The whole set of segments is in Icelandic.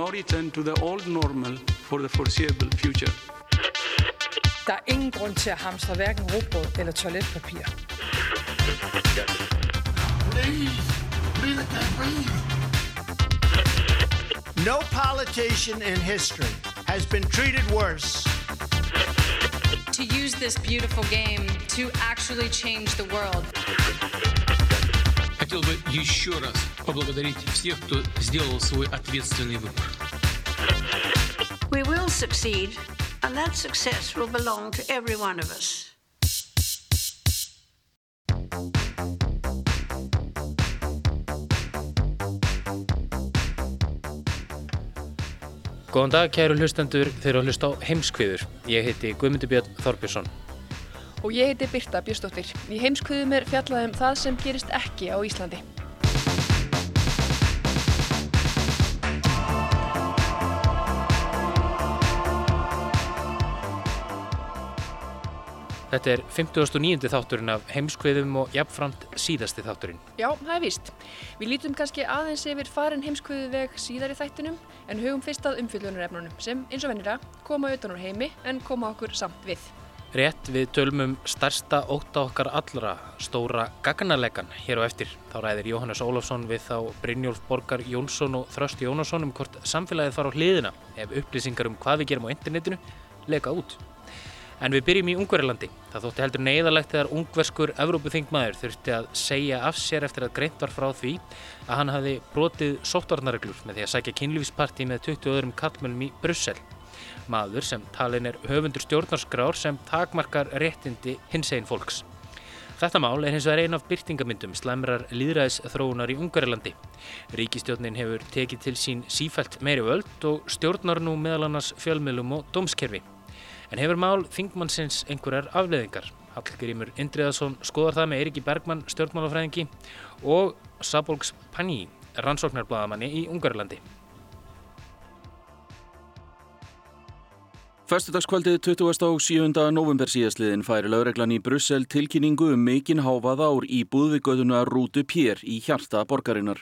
there will be no return to the old normal for the foreseeable future. Der er ingen grund til at hamstre hverken råbrød eller toiletpapir. No politician in history has been treated worse. To use this beautiful game to actually change the world. Хотел бы еще раз поблагодарить всех, кто сделал свой ответственный выбор. We will succeed, and that success will belong to every one of us. Góðan dag, kæru hlustendur, þeir eru að hlusta á heimskviður. Ég heiti Guðmundur Björn Þorbjörnsson. Og ég heiti Birta Björnsdóttir. Í heimskviðum er fjallaðum það sem gerist ekki á Íslandi. Þetta er 59. þátturinn af heimskviðum og jafnframt síðasti þátturinn. Já, það er víst. Við lítum kannski aðeins yfir farin heimskviðu veg síðar í þættinum en hugum fyrst að umfyllunarefnunum sem eins og vennira koma utan úr heimi en koma okkur samt við. Rétt við tölmum stærsta óta okkar allra stóra gagnarlegan hér á eftir. Þá ræðir Jóhannes Ólafsson við þá Brynjólf Borgar Jónsson og Þrösti Jónasson um hvort samfélagið fara á hliðina ef upplýsingar um hvað við gerum á internetinu leka út. En við byrjum í Ungverilandi. Það þótti heldur neyðalegt þegar ungverskur Evrópuþingmaður þurfti að segja af sér eftir að greint var frá því að hann hafi brotið sóttvarnareglur með því að sækja kynlífisparti með 20 öðrum kallmönnum í Brussel. Maður sem talin er höfundur stjórnarskrár sem takmarkar réttindi hins einn fólks. Þetta mál er hins vegar ein af byrtingamyndum slæmrar líðræðis þróunar í Ungverilandi. Ríkistjórnin hefur tekið til sín sífælt meiri völd og stjórnar nú meðal annars fjölmiðlum og dómskerfi. En hefur mál þingmannsins einhverjar afleðingar? Hallgrímur Indriðarsson skoðar það með Eiriki Bergmann, stjórnmálafræðingi og Sabolgs Panni, rannsóknarbladamenni í Ungarlandi. Föstudagskvöldið 27. november síðastliðin færi lögreglan í Brussel tilkynningu um mikinn háfaða úr íbúð við göduna Rútu Pér í hjarta borgarinnar.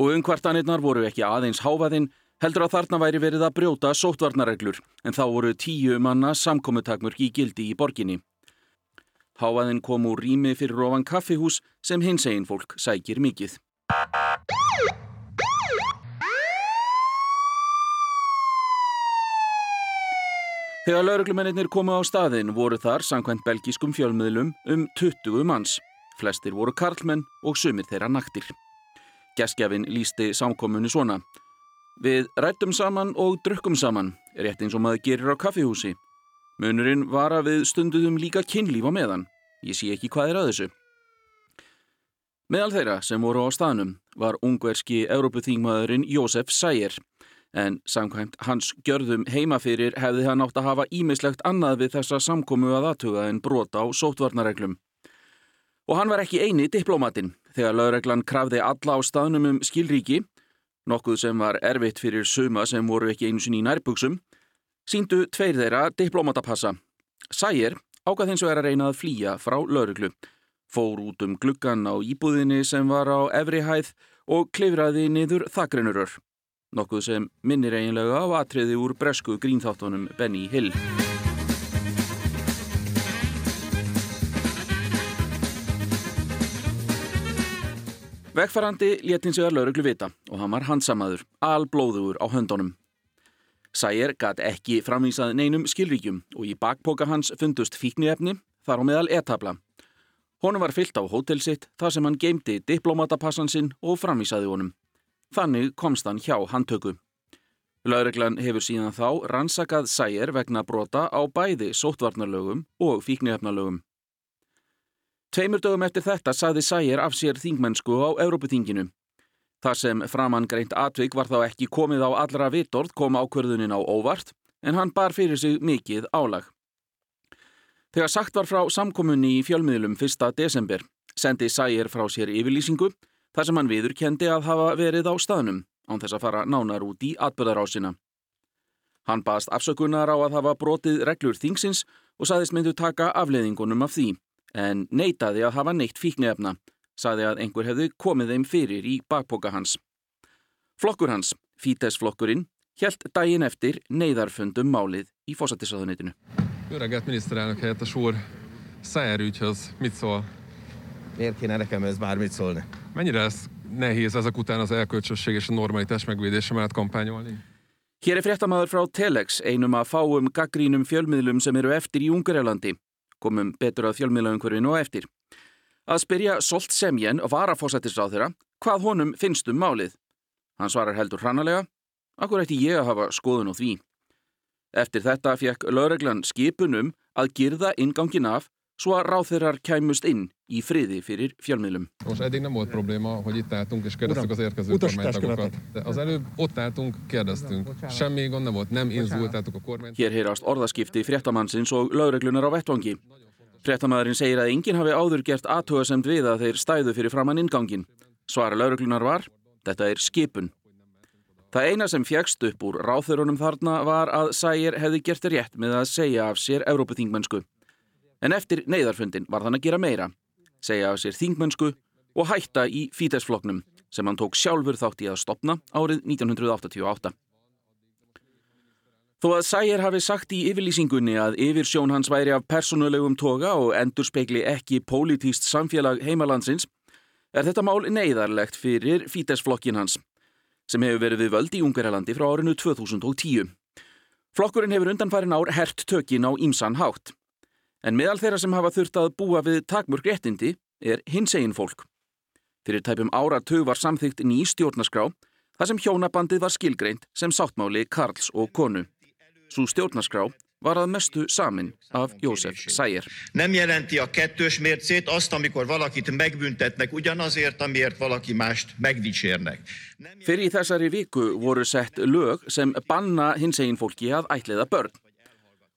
Og umkvartanirnar voru ekki aðeins háfaðinn, heldur að þarna væri verið að brjóta sóttvarnareglur, en þá voru tíu manna samkominntakmörk í gildi í borginni. Háfaðinn kom úr rými fyrir ofan kaffihús sem hins einn fólk sækir mikið. Þegar lauruglumennir komu á staðin voru þar, samkvæmt belgískum fjölmiðlum, um 20 manns. Flestir voru karlmenn og sumir þeirra naktir. Geskjafin lísti samkomunni svona. Við rættum saman og drukkum saman, rétt eins og maður gerir á kaffihúsi. Munurinn var að við stunduðum líka kynlíf á meðan. Ég sé ekki hvað er að þessu. Meðal þeirra sem voru á staðnum var ungverski Európuþingmaðurinn Jósef Sæger. En samkvæmt hans gjörðum heimafyrir hefði hann átt að hafa ímislegt annað við þessa samkomu að aðtuga en brota á sótvarnareglum. Og hann var ekki eini diplómatinn þegar lögreglan krafði alla á staðnum um skilríki, nokkuð sem var erfitt fyrir suma sem voru ekki einu sinni í nærbuksum, síndu tveir þeirra diplómatapassa. Sæger ákvað hins vegar að reyna að flýja frá lögreglu, fór út um gluggan á íbúðinni sem var á efri hæð og klifraði niður þakkrenurör. Nokkuð sem minnir eiginlega á atriði úr bresku grínþáttunum Benny Hill. Vegfarandi létin sig að lauruglu vita og hann var hansamaður, alblóðugur á höndunum. Sæger gæti ekki framvísað neinum skilríkjum og í bakpoka hans fundust fíkniefni þar á meðal etabla. Honum var fyllt á hótelsitt þar sem hann geimdi diplomatapassan sinn og framvísaði honum. Þannig komst hann hjá handtöku. Lauruglan hefur síðan þá rannsakað Sæger vegna brota á bæði sóttvarnarlögum og fíkniefnalögum. Tveimur dögum eftir þetta saði Sæger af sér þingmennsku á Európuþinginu. Þar sem framann greint atvik var þá ekki komið á allra vitorð kom ákverðunin á óvart en hann bar fyrir sig mikið álag. Þegar sagt var frá samkomunni í fjölmiðlum 1. desember sendi Sæger frá sér yfirlýsingu þar sem hann viður kendi að hafa verið á staðnum án þess að fara nánar út í atbyrðarásina. Hann baðst afsökunar á að hafa brotið reglur þingsins og saðist myndu taka afleðingunum af því en neitaði að hafa neitt fíknefna, saði að einhver hefði komið þeim fyrir í bakpoka hans. Flokkur hans, Fítesflokkurinn, helt daginn eftir neyðarfundum málið í fósættisraðunitinu. Öreget miniszterelnök helyettes úr, Szájer ügyhöz mit szól? Miért kéne nekem ez bármit szólni? Mennyire lesz nehéz ezek után az elkölcsösség és a normalitás megvédése mellett kampányolni? Hér er fréttamaður frá Telex, einum að fáum gaggrínum fjölmiðlum sem eru eftir í Ungarlandi. Komum betur að fjölmiðlaumhverfinu og eftir. Að spyrja Solt Semjen, varafósættisráð þeirra, hvað honum finnst um málið. Hann svarar heldur hrannalega, akkur ætti ég að hafa skoðun á því. Eftir þetta fekk lögreglan skipunum að girða ingangin af svo að ráþeirar kæmust inn í friði fyrir fjölmiðlum. Most eddig nem volt probléma, hogy itt álltunk és kérdeztük az érkező kormánytagokat. De az előbb ott álltunk, kérdeztünk. Semmi gond nem volt, nem inzultáltuk a kormányt. Hér heyrast orðaskipti fréttamannsins og lögreglunar á vettvangi. Fréttamaðurinn segir að enginn hafi áður gert aðtöðasemt við að þeir stæðu fyrir framann ingangin. Svara lögreglunar var, þetta er skipun. Það eina sem fjækst upp úr ráþurunum þarna var að Sægir hefði gert rétt með að segja af sér Evrópuþingmennsku. En eftir neyðarfundin var þann að gera meira, segja af sér þingmennsku og hætta í fítesfloknum sem hann tók sjálfur þátt í að stopna árið 1988. Þó að Sægir hafi sagt í yfirlýsingunni að yfirsjón hans væri af persónulegum toga og endur spekli ekki pólitíst samfélag heimalandsins, er þetta mál neyðarlegt fyrir fítesflokkin hans, sem hefur verið við völd í Ungarlandi frá árinu 2010. Flokkurinn hefur undanfærin ár hert tökin á ímsan hátt. En meðal þeirra sem hafa þurft að búa við takmörg réttindi er hinsegin fólk. Fyrir tæpum áratug var samþygt ný stjórnarskrá þar sem hjónabandið var skilgreint sem sáttmáli Karls og konu. Svo stjórnarskrá var að mestu samin af Jósef Szájer. Nem jelenti a kettős mércét azt, amikor valakit megbüntetnek ugyanazért, amiért valaki mást megdicsérnek. Fyrir í þessari viku voru sett lög sem banna hinsegin fólki að ætliða börn.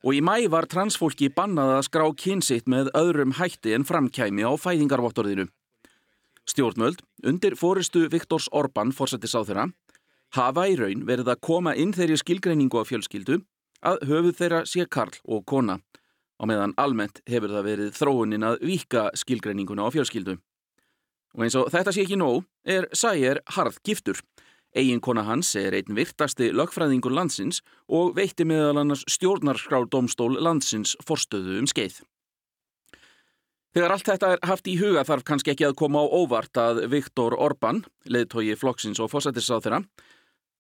Og í mæ var transfólki bannað að skrá kynsitt með öðrum hætti en framkæmi á fæðingarvottorðinu. Stjórnmöld, undir fóristu Viktors Orbán fórsættis á þeirra, hafa í raun verið að koma inn þeirri skilgreiningu á fjölskyldu að höfuð þeirra sé karl og kona. Á meðan almennt hefur það verið þróunin að vika skilgreininguna á fjölskyldu. Og eins og þetta sé ekki nóg er Sæger harð giftur. Egin kona hans er einn virtasti lögfræðingur landsins og veitti meðal annars stjórnarskrárdómstól landsins forstöðu um skeið. Þegar allt þetta er haft í huga þarf kannski ekki að koma á óvart að Viktor Orbán, leðtogi flokksins og fósættisráð þeirra,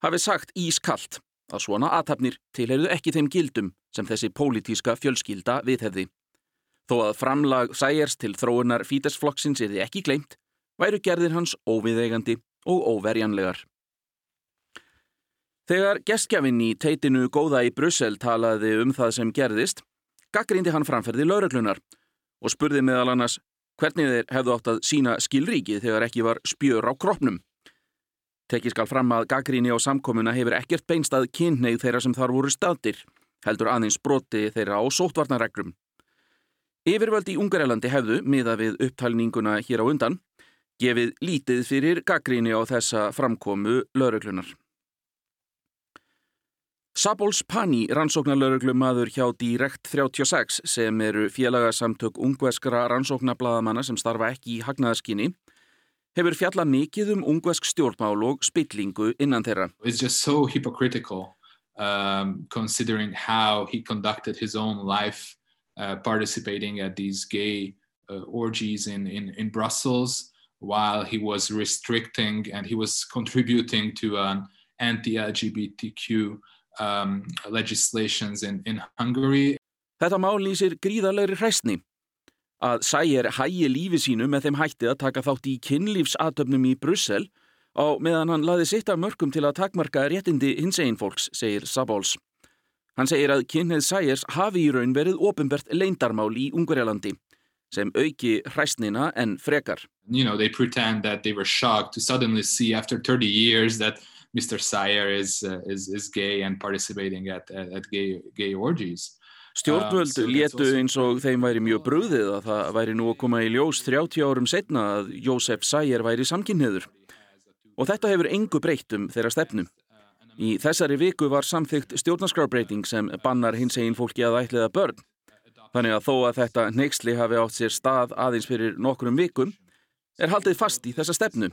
hafi sagt ískallt að svona aðtapnir tilheruðu ekki þeim gildum sem þessi pólitíska fjölskylda viðhefði. Þó að framlag sæjers til þróunar fítesflokksins er þið ekki gleimt, væru gerðir hans óviðeigandi og óverjanlegar. Þegar gestgjafinn í teitinu góða í Brussel talaði um það sem gerðist, gaggrindi hann framferði lauröklunar og spurði meðal annars hvernig þeir hefðu átt að sína skilríkið þegar ekki var spjör á kroppnum. Tekið skal fram að gaggríni á samkomuna hefur ekkert beinstað kynneið þeirra sem þar voru staðdir, heldur aðeins broti þeirra á sótvarnareglum. Yfirvöld í Ungarælandi hefðu, miða við upptalninguna hér á undan, gefið lítið fyrir gaggríni á þessa framkomu lauröklunar. Sabols Pani, rannsóknarlauruglumadur hjá Direkt 36 sem eru félagasamtök ungveskra rannsóknarbladamana sem starfa ekki í hagnaðaskinni, hefur fjallað mikið um ungvesk stjórnmál og spillingu innan þeirra. It's just so hypocritical um, considering how he conducted his own life uh, participating at these gay uh, orgies in, in, in Brussels while he was restricting and he was contributing to an anti-LGBTQ um, legislations in, in Hungary. Þetta mál lýsir gríðarlegri hræstni að Sæger hægi lífi sínu með þeim hætti að taka þátt í kynlífsatöfnum í Brussel á meðan hann laði sitt af mörgum til að takmarka réttindi hins einn fólks, segir Sabols. Hann segir að kynneið Sægers hafi í raun verið ofinbert leindarmál í Ungverjalandi sem auki hræstnina en frekar. You know, they pretend that they were shocked to suddenly see after 30 years that Mr. Sayer is, uh, is, is gay and participating at, at, gay, gay orgies. Stjórnvöld um, létu eins og þeim væri mjög brúðið að það væri nú að koma í ljós 30 árum setna að Jósef Sayer væri samkynniður. Og þetta hefur engu breytt um þeirra stefnu. Í þessari viku var samþygt stjórnarskrárbreyting sem bannar hins egin fólki að ætliða börn. Þannig að þó að þetta neyksli hafi átt sér stað aðeins fyrir nokkrum vikum, er haldið fast í þessa stefnu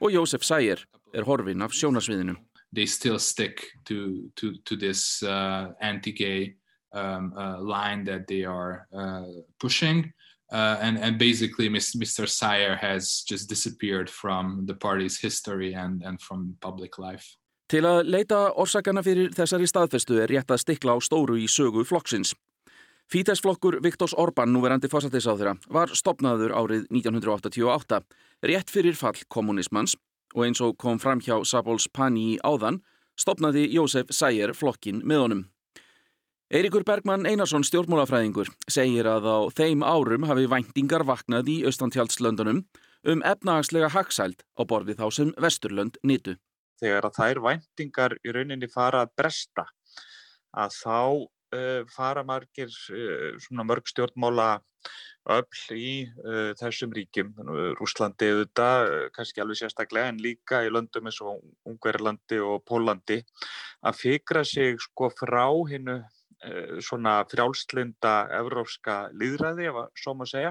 og Jósef Sæger er horfin af sjónasviðinu. They still stick to, to, to this uh, anti-gay um, uh, line that they are uh, pushing. Uh, and, and basically Mr. Sayer has just disappeared from the party's history and, and from public life. Til að leita orsakana fyrir þessari staðfestu er rétt að stikla á stóru í sögu flokksins. Fítesflokkur Viktors Orbán, núverandi fósattisáðura, var stopnaður árið 1988, rétt fyrir fall kommunismans og eins og kom fram hjá Sabols Pani í áðan, stopnaði Jósef Sayer flokkin með honum. Eirikur Bergman Einarsson stjórnmálafræðingur segir að á þeim árum hafi væntingar vaknað í austantjálslöndunum um efnahagslega hagsæld á borði þá sem Vesturlönd nýtu. Þegar að þær væntingar í rauninni fara að bresta að þá fara margir uh, svona mörg stjórnmála öll í uh, þessum ríkjum, Rúslandi auðvitað, kannski alveg sérstaklega en líka í löndum eins og Ungverðarlandi og Pólandi að fikra sig sko frá hinnu Eh, svona frjálslinda evrópska líðræði, ef að svo maður segja,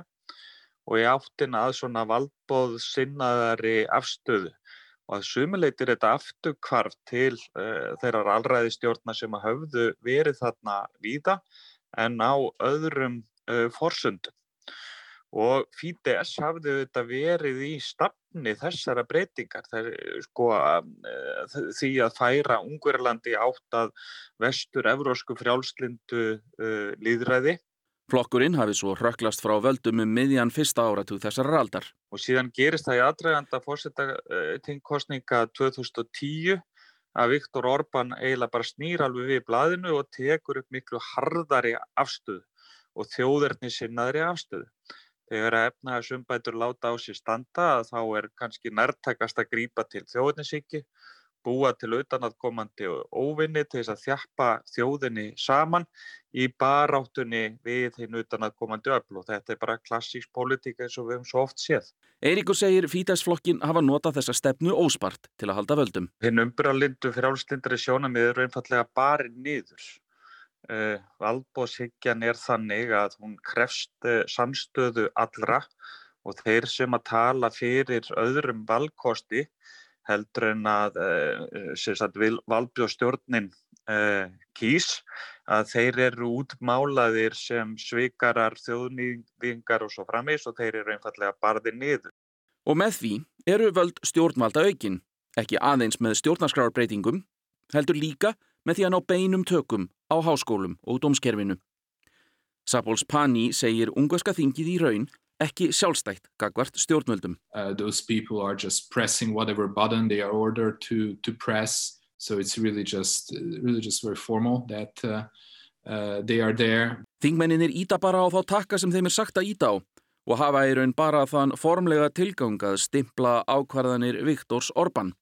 og í áttina að svona valdbóð sinnaðari afstöðu. Og að sumuleitir þetta afturkvarf til uh, þeirrar allræði stjórna sem að höfðu verið þarna víða en á öðrum uh, forsundum og Fídes hafði þetta verið í stafni þessara breytingar Þeir, sko, eh, því að færa Ungverðarlandi átt að vestur evrósku frjálslindu uh, líðræði. Flokkurinn hafi svo röklast frá völdum um miðjan fyrsta áratug þessar raldar. Og síðan gerist það í aðdraganda fórsetakosninga 2010 að Viktor Orbán eiginlega bara snýr alveg við blaðinu og tekur upp miklu harðari afstöðu og þjóðerni sinnaðri afstöðu þegar að efnahagsumbætur láta á sér standa þá er kannski nærtækast að grípa til þjóðninsíki, búa til auðvitaðkomandi óvinni til þess að þjappa þjóðinni saman í baráttunni við hinn auðvitaðkomandi öll og þetta er bara klassíks politík eins og við hefum svo oft séð. Eiríkur segir Fítasflokkin hafa notað þessa stefnu óspart til að halda völdum. Hinn umbralindu frjálslindari sjónamið eru einfallega barið niður. Uh, Valbóðshyggjan er þannig að hún krefst uh, samstöðu allra og þeir sem að tala fyrir öðrum valkosti heldur en að uh, valbjóðstjórnin kýs að þeir eru útmálaðir sem svikarar, þjóðnýðingar og svo framins og þeir eru einfallega barðið niður. Og með því eru völd stjórnvalda aukin, ekki aðeins með stjórnarskrárbreytingum, heldur líka með því að ná beinum tökum á háskólum og dómskerfinu. Sapols Pani segir ungverska þingið í raun ekki sjálfstætt gagvart stjórnvöldum. Uh, those people are just pressing whatever button they are ordered to, to press so it's really just, really just very formal that uh, uh, they are there. Þingmenninir íta bara á þá takka sem þeim er sagt að íta á og hafa í raun bara þann formlega tilgangað stimpla ákvarðanir Viktors Orbán.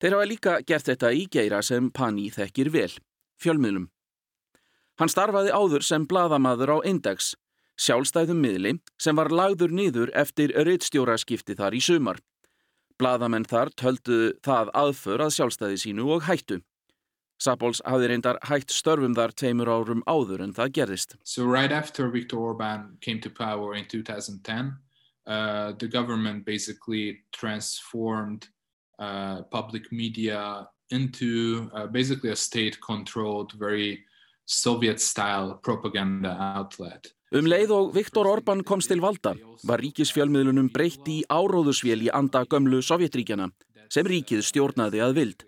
Þeir hafa líka gert þetta í geira sem Pani þekkir vel fjölmiðlum. Hann starfaði áður sem bladamaður á Index, sjálfstæðum miðli sem var lagður nýður eftir rittstjóraskipti þar í sumar. Bladamenn þar töldu það aðför að sjálfstæði sínu og hættu. Sapols hafði reyndar hætt störfum þar tveimur árum áður en það gerðist. So right after Viktor Orbán came to power in 2010, uh, the government basically transformed uh, public media into uh, basically a state-controlled, very Soviet-style propaganda outlet. Um leið og Viktor Orbán komst til valda var ríkisfjölmiðlunum breytt í áróðusvél í anda gömlu Sovjetríkjana sem ríkið stjórnaði að vild.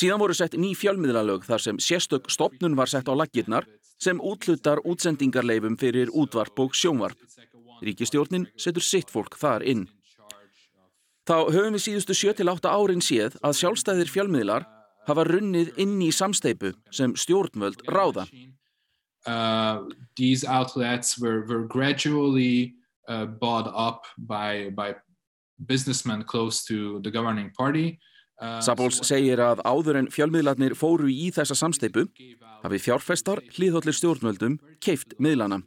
Síðan voru sett ný fjölmiðlalög þar sem sérstök stopnun var sett á laggirnar sem útlutar útsendingarleifum fyrir útvarp og sjónvarp. Ríkistjórnin setur sitt fólk þar inn. Þá höfum við síðustu 7-8 árin séð að sjálfstæðir fjölmiðlar hafa runnið inn í samsteipu sem stjórnvöld ráða. Uh, these outlets were, were gradually uh, bought up by, by businessmen close to the governing party. Uh, Sabols segir að áður en fjölmiðlarnir fóru í þessa samsteipu hafi fjárfestar hlýðhóllir stjórnvöldum keift miðlana.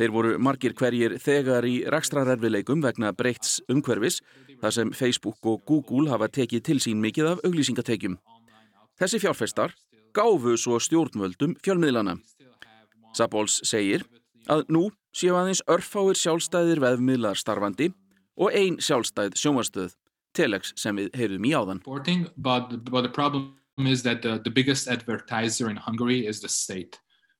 Þeir voru margir hverjir þegar í rekstrarerfileikum vegna breyts umhverfis þar sem Facebook og Google hafa tekið til sín mikið af auglýsingatekjum. Þessi fjárfestar gáfu svo stjórnvöldum fjölmiðlana. Sabols segir að nú séu aðeins örfáir sjálfstæðir veðmiðlar starfandi og ein sjálfstæð sjónvarstöð, Telex sem við heyrðum í áðan. But, but the problem is that the, the biggest advertiser in Hungary is the state.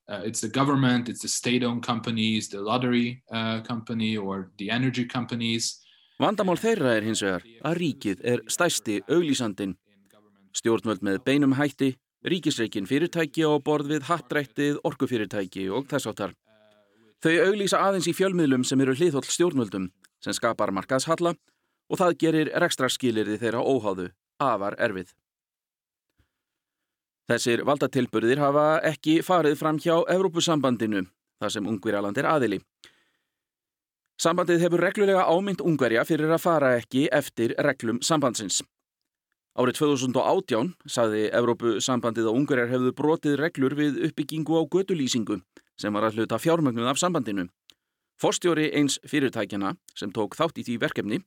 Uh, it's the government, it's the state-owned companies, the lottery uh, company or the energy companies. Vandamál þeirra er hins vegar að ríkið er stæsti auglísandin. Stjórnvöld með beinum hætti, ríkisreikin fyrirtæki á borð við hattrættið orkufyrirtæki og þess áttar. Þau auglísa aðeins í fjölmiðlum sem eru hliðhóll stjórnvöldum sem skapar markaðshalla og það gerir rekstraskilirði þeirra óháðu, afar erfið. Þessir valdatilburðir hafa ekki farið fram hjá Evrópusambandinu, þar sem Ungverjaland er aðili. Sambandið hefur reglulega ámynd Ungverja fyrir að fara ekki eftir reglum sambandsins. Árið 2018 saði Evrópusambandið að Ungverjar hefðu brotið reglur við uppbyggingu á gödulýsingu sem var að hluta fjármögnuð af sambandinu. Forstjóri eins fyrirtækjana sem tók þátt í því verkefni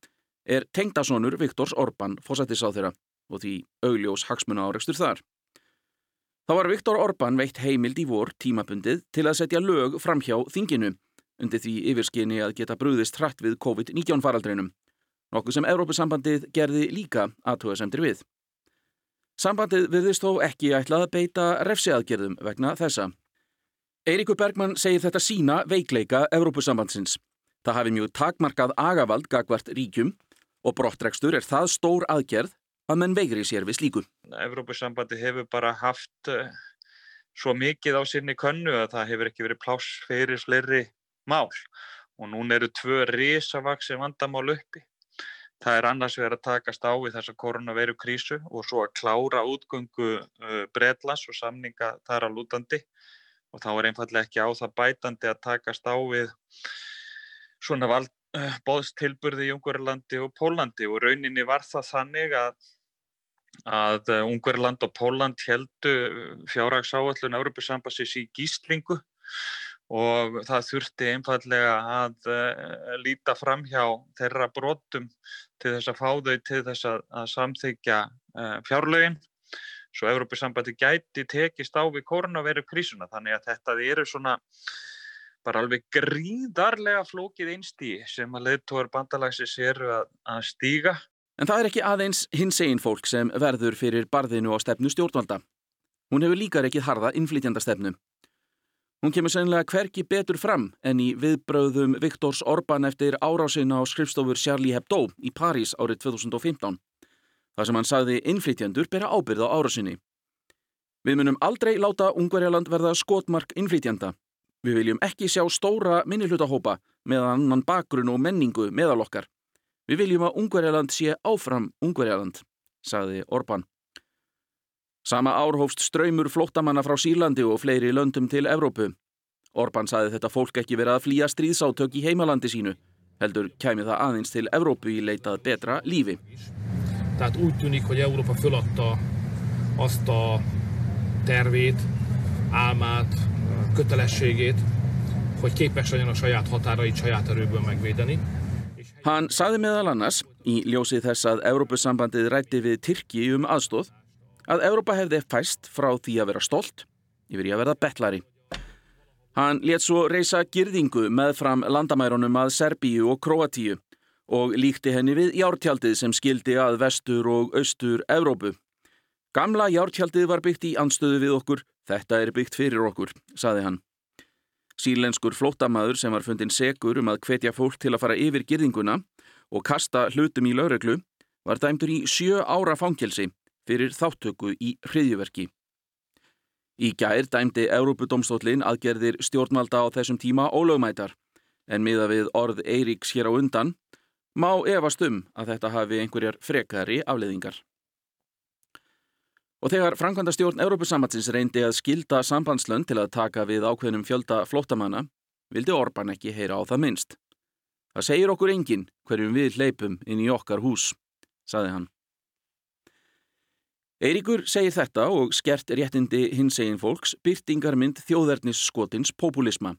er tengdasonur Viktors Orban fósættisáþyra og því augljós hagsmuna áreikstur þar. Þá var Viktor Orban veitt heimild í vor tímabundið til að setja lög fram hjá þinginu undir því yfirskinni að geta brúðist hratt við COVID-19 faraldreinum, nokkuð sem Európusambandið gerði líka aðtöðasemtir við. Sambandið virðist þó ekki ætlað að beita refsiaðgerðum vegna þessa. Eiríkur Bergman segir þetta sína veikleika Európusambandsins. Það hafi mjög takmarkað agavald gagvart ríkjum og brottrekstur er það stór aðgerð að menn veigri sér við slíku. Evrópussambandi hefur bara haft uh, svo mikið á sinni könnu að það hefur ekki verið pláss fyrir fleiri mál og núna eru tvö risavaksi vandamál uppi. Það er annars verið að takast á við þessa koronaveiru krísu og svo að klára útgöngu uh, Bredlas og samninga þar að lútandi. Og þá er einfallega ekki á það bætandi að takast á við svona uh, bóðstilburði í Ungverðarlandi og Pólandi. Og rauninni var það þannig að að eh, Ungverland og Póland heldu fjárhagsáallun Európusambassins í gíslingu. Og það þurfti einfallega að uh, líta fram hjá þeirra brotum til þess að fá þau til þess að, að samþykja uh, fjárlögin svo Európusambandi gæti tekist á við koronaviru krísuna þannig að þetta eru svona bara alveg gríðarlega flókið einstí sem að leðtóar bandalagsins eru að, að stíga En það er ekki aðeins hins einn fólk sem verður fyrir barðinu á stefnu stjórnvalda. Hún hefur líka reikið harða innflytjandastefnu. Hún kemur sennilega hverki betur fram en í viðbröðum Viktors Orban eftir árásina á skrifstofur Charlie Hebdo í París árið 2015. Það sem hann sagði innflytjandur bera ábyrð á árásinni. Við munum aldrei láta Ungverjaland verða skotmark innflytjanda. Við viljum ekki sjá stóra minnihlutahópa með annan bakgrunn og menningu meðal okkar. Við viljum að Ungverjaland sé áfram Ungverjaland, sagði Orban. Sama ár hófst ströymur flóttamanna frá Sýrlandi og fleiri löndum til Evrópu. Orban sagði þetta fólk ekki verið að flýja stríðsátök í heimalandi sínu. Heldur kæmi það aðeins til Evrópu í leitað betra lífi. Tehát úgy tűnik, hogy Európa föladta azt a tervét, álmát, kötelességét, hogy képes legyen a saját határait saját erőből megvédeni. Hann saði meðal annars, í ljósið þess að Európusambandið rætti við Tyrki um aðstóð, að Európa hefði fæst frá því að vera stolt yfir í að verða betlari. Hann let svo reysa girðingu með fram landamærunum að Serbíu og Kroatíu og líkti henni við jártjaldið sem skildi að vestur og austur Európu. Gamla jártjaldið var byggt í anstöðu við okkur, þetta er byggt fyrir okkur, saði hann. Sílenskur flótamaður sem var fundin segur um að hvetja fólk til að fara yfir girðinguna og kasta hlutum í lauröglu var dæmdur í sjö ára fangelsi fyrir þáttöku í hriðjuverki. Í gær dæmdi Európudómstólin aðgerðir stjórnvalda á þessum tíma ólögmætar en miða við orð Eiríks hér á undan má efast um að þetta hafi einhverjar frekari afleðingar. Og þegar Frankvænda stjórn Európusambatsins reyndi að skilda sambandslönd til að taka við ákveðnum fjölda flottamanna, vildi Orban ekki heyra á það minnst. Það segir okkur enginn hverjum við hleypum inn í okkar hús, saði hann. Eiríkur segir þetta og skert réttindi hins egin fólks byrtingarmynd þjóðernis skotins populisma,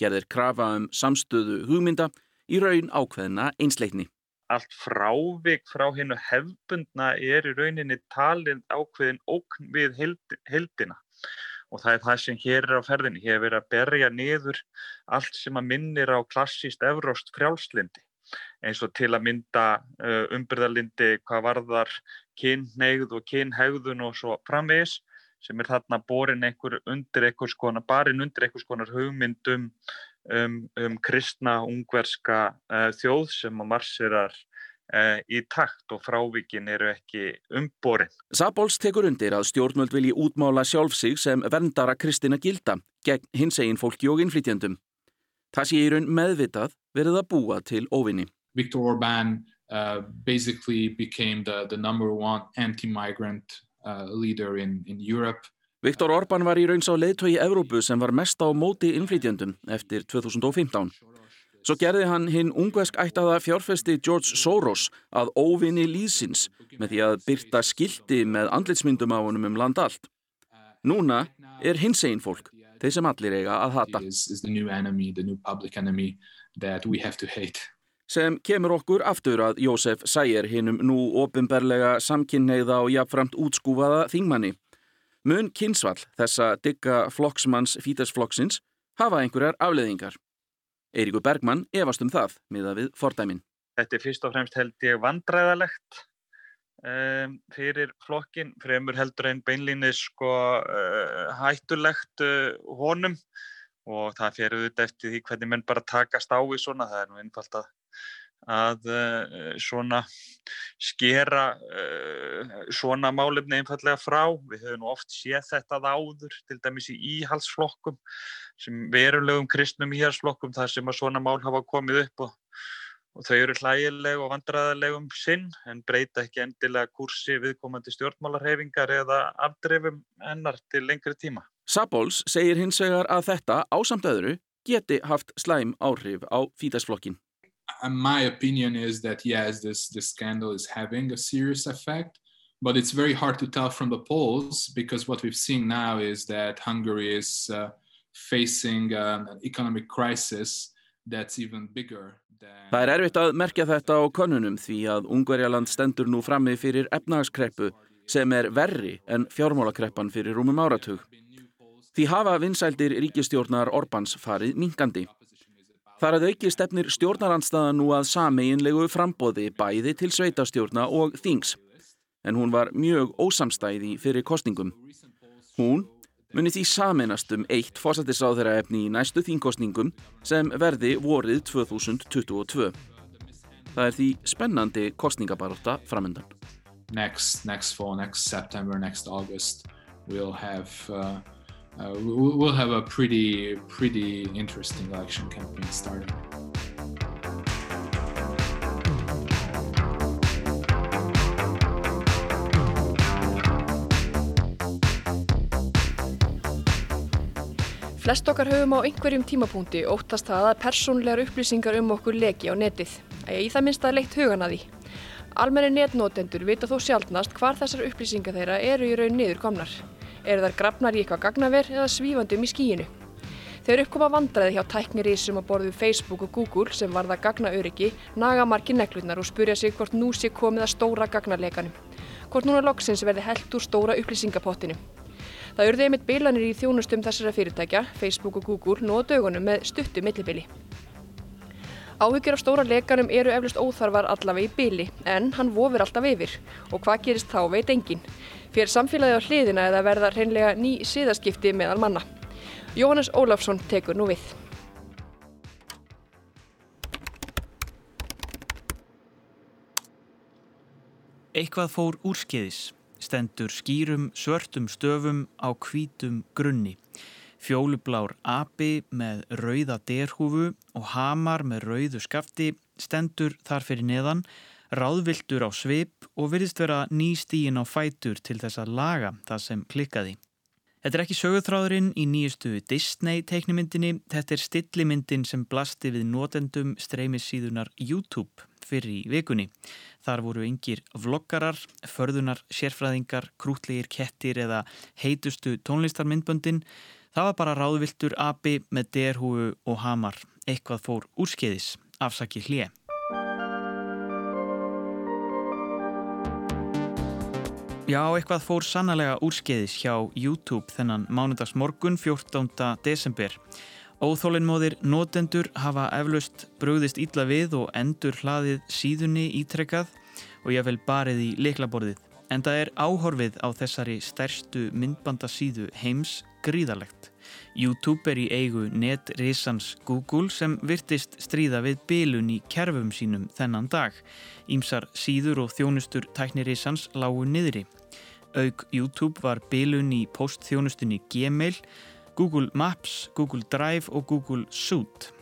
gerðir krafa um samstöðu hugmynda í raun ákveðna einsleikni allt frávik frá hennu hefbundna er í rauninni talið ákveðin ókn við heldina og það er það sem hér er á ferðinni. Hér er verið að berja niður allt sem að minnir á klassíst evróst frjálslindi. eins og til að mynda uh, umbyrðalindi hvað varðar kynneigð og kynhegðun og svo framvegis sem er þarna borin einhver undir einhvers konar, barinn undir einhvers konar hugmyndum um, um kristna ungverska uh, þjóð sem að marsirar uh, í takt og frávíkin eru ekki umborin. Sabols tekur undir að stjórnvöld vilji útmála sjálf sig sem verndara kristina gilda gegn hins egin fólki og innflytjandum. Það sé í raun meðvitað verið að búa til óvinni. Viktor Orbán uh, basically became the, the number one anti-migrant uh, leader in, in Europe. Viktor Orbán var í raun sá leiðtói í Evrópu sem var mest á móti innflytjandum eftir 2015. Svo gerði hann hinn ungvesk ættaða fjárfesti George Soros að óvinni líðsins með því að byrta skildi með andlitsmyndum á honum um land allt. Núna er hins einn fólk, þeir sem allir eiga að hata. Sem kemur okkur aftur að Jósef Sæger hinnum nú ofinberlega samkynneiða og jafnframt útskúfaða þingmanni. Mun kynsvall þessa digga flokksmanns fítasflokksins hafa einhverjar afleðingar. Eiríkur Bergmann efast um það miða við fordæmin. Þetta er fyrst og fremst held ég vandræðalegt um, fyrir flokkin, fremur heldur einn beinlínis sko uh, hættulegt uh, honum og það fyrir auðvitað eftir því hvernig menn bara takast á í svona, það er nú einfalt að að uh, svona skera uh, svona málefni einfallega frá. Við höfum oft séð þetta áður, til dæmis í íhalsflokkum, sem verulegum kristnum íhalsflokkum, þar sem að svona mál hafa komið upp og, og þau eru hlægileg og vandraðilegum sinn, en breyta ekki endilega kursi viðkomandi stjórnmálarhefingar eða afdrefum hennar til lengri tíma. Sabols segir hins vegar að þetta ásamt öðru geti haft slæm áhrif á fítasflokkin. My opinion is that yes, this this scandal is having a serious effect, but it's very hard to tell from the polls because what we've seen now is that Hungary is uh, facing um, an economic crisis that's even bigger. Það er erfitt að merkja þetta á konunum því að Ungverjaland stendur nú frammi fyrir efnagskreppu sem er verri en fjármálakreppan fyrir rúmum áratug. Því hafa vinsældir ríkistjórnar Orbáns farið minkandi. Þar að auki stefnir stjórnarandstaða nú að sameinlegu frambóði bæði til sveitastjórna og þings, en hún var mjög ósamstæði fyrir kostningum. Hún muni því sameinast um eitt fósættisráðherra efni í næstu þingkostningum sem verði vorið 2022. Það er því spennandi kostningabaróta framöndan. Next, next fall, next September, next August we'll have uh, uh, we'll have a pretty, pretty interesting election campaign starting. Flest okkar höfum á einhverjum tímapunkti óttast það að persónlegar upplýsingar um okkur leki á netið. Að í það minnst að leitt hugan að því. Almenni netnótendur vita þó sjálfnast hvar þessar upplýsingar þeirra eru í raun niður komnar eru þar grafnar í eitthvað gagnaver eða svífandum í skíinu. Þegar uppkoma vandraði hjá tæknirísum á borðu Facebook og Google sem varða gagnauriki naga margi neklurnar og spurja sig hvort nú sé komið að stóra gagnarleikanum. Hvort núna loksins verði held úr stóra upplýsingapottinu. Það urði einmitt beilanir í þjónustum þessara fyrirtækja, Facebook og Google, nú á dögunum með stuttu millibili. Áhyggjur af stóra leikanum eru eflust óþarfar allavega í bili, en hann vofir alltaf yfir og hvað gerist þá veit engin fyrir samfélagi á hliðina eða verða hreinlega ný síðaskipti meðal manna. Jóhannes Ólafsson tekur nú við. Eitthvað fór úrskeiðis, stendur skýrum svörtum stöfum á hvítum grunni. Fjólublár api með rauða derhúfu og hamar með rauðu skafti stendur þar fyrir neðan ráðviltur á svip og virðist vera nýstígin á fætur til þess að laga það sem klikkaði. Þetta er ekki sögurþráðurinn í nýjustu Disney teiknimyndinni, þetta er stillimyndin sem blasti við notendum streymisíðunar YouTube fyrir í vikunni. Þar voru yngir vloggarar, förðunar, sérfræðingar, krútlegir kettir eða heitustu tónlistarmyndböndin. Það var bara ráðviltur api með derhúu og hamar, eitthvað fór úrskeiðis, afsaki hlið. Já, eitthvað fór sannlega úrskeiðis hjá YouTube þennan mánudags morgun 14. desember. Óþólinnmóðir notendur hafa eflaust bröðist ítla við og endur hlaðið síðunni ítrekkað og ég vel barið í liklaborðið. En það er áhorfið á þessari stærstu myndbandasíðu heims gríðalegt. YouTube er í eigu netrisans Google sem virtist stríða við bilun í kerfum sínum þennan dag. Ímsar síður og þjónustur tæknirisans lágu niðri. Aug YouTube var bilun í postþjónustunni Gmail Google Maps, Google Drive og Google Suite.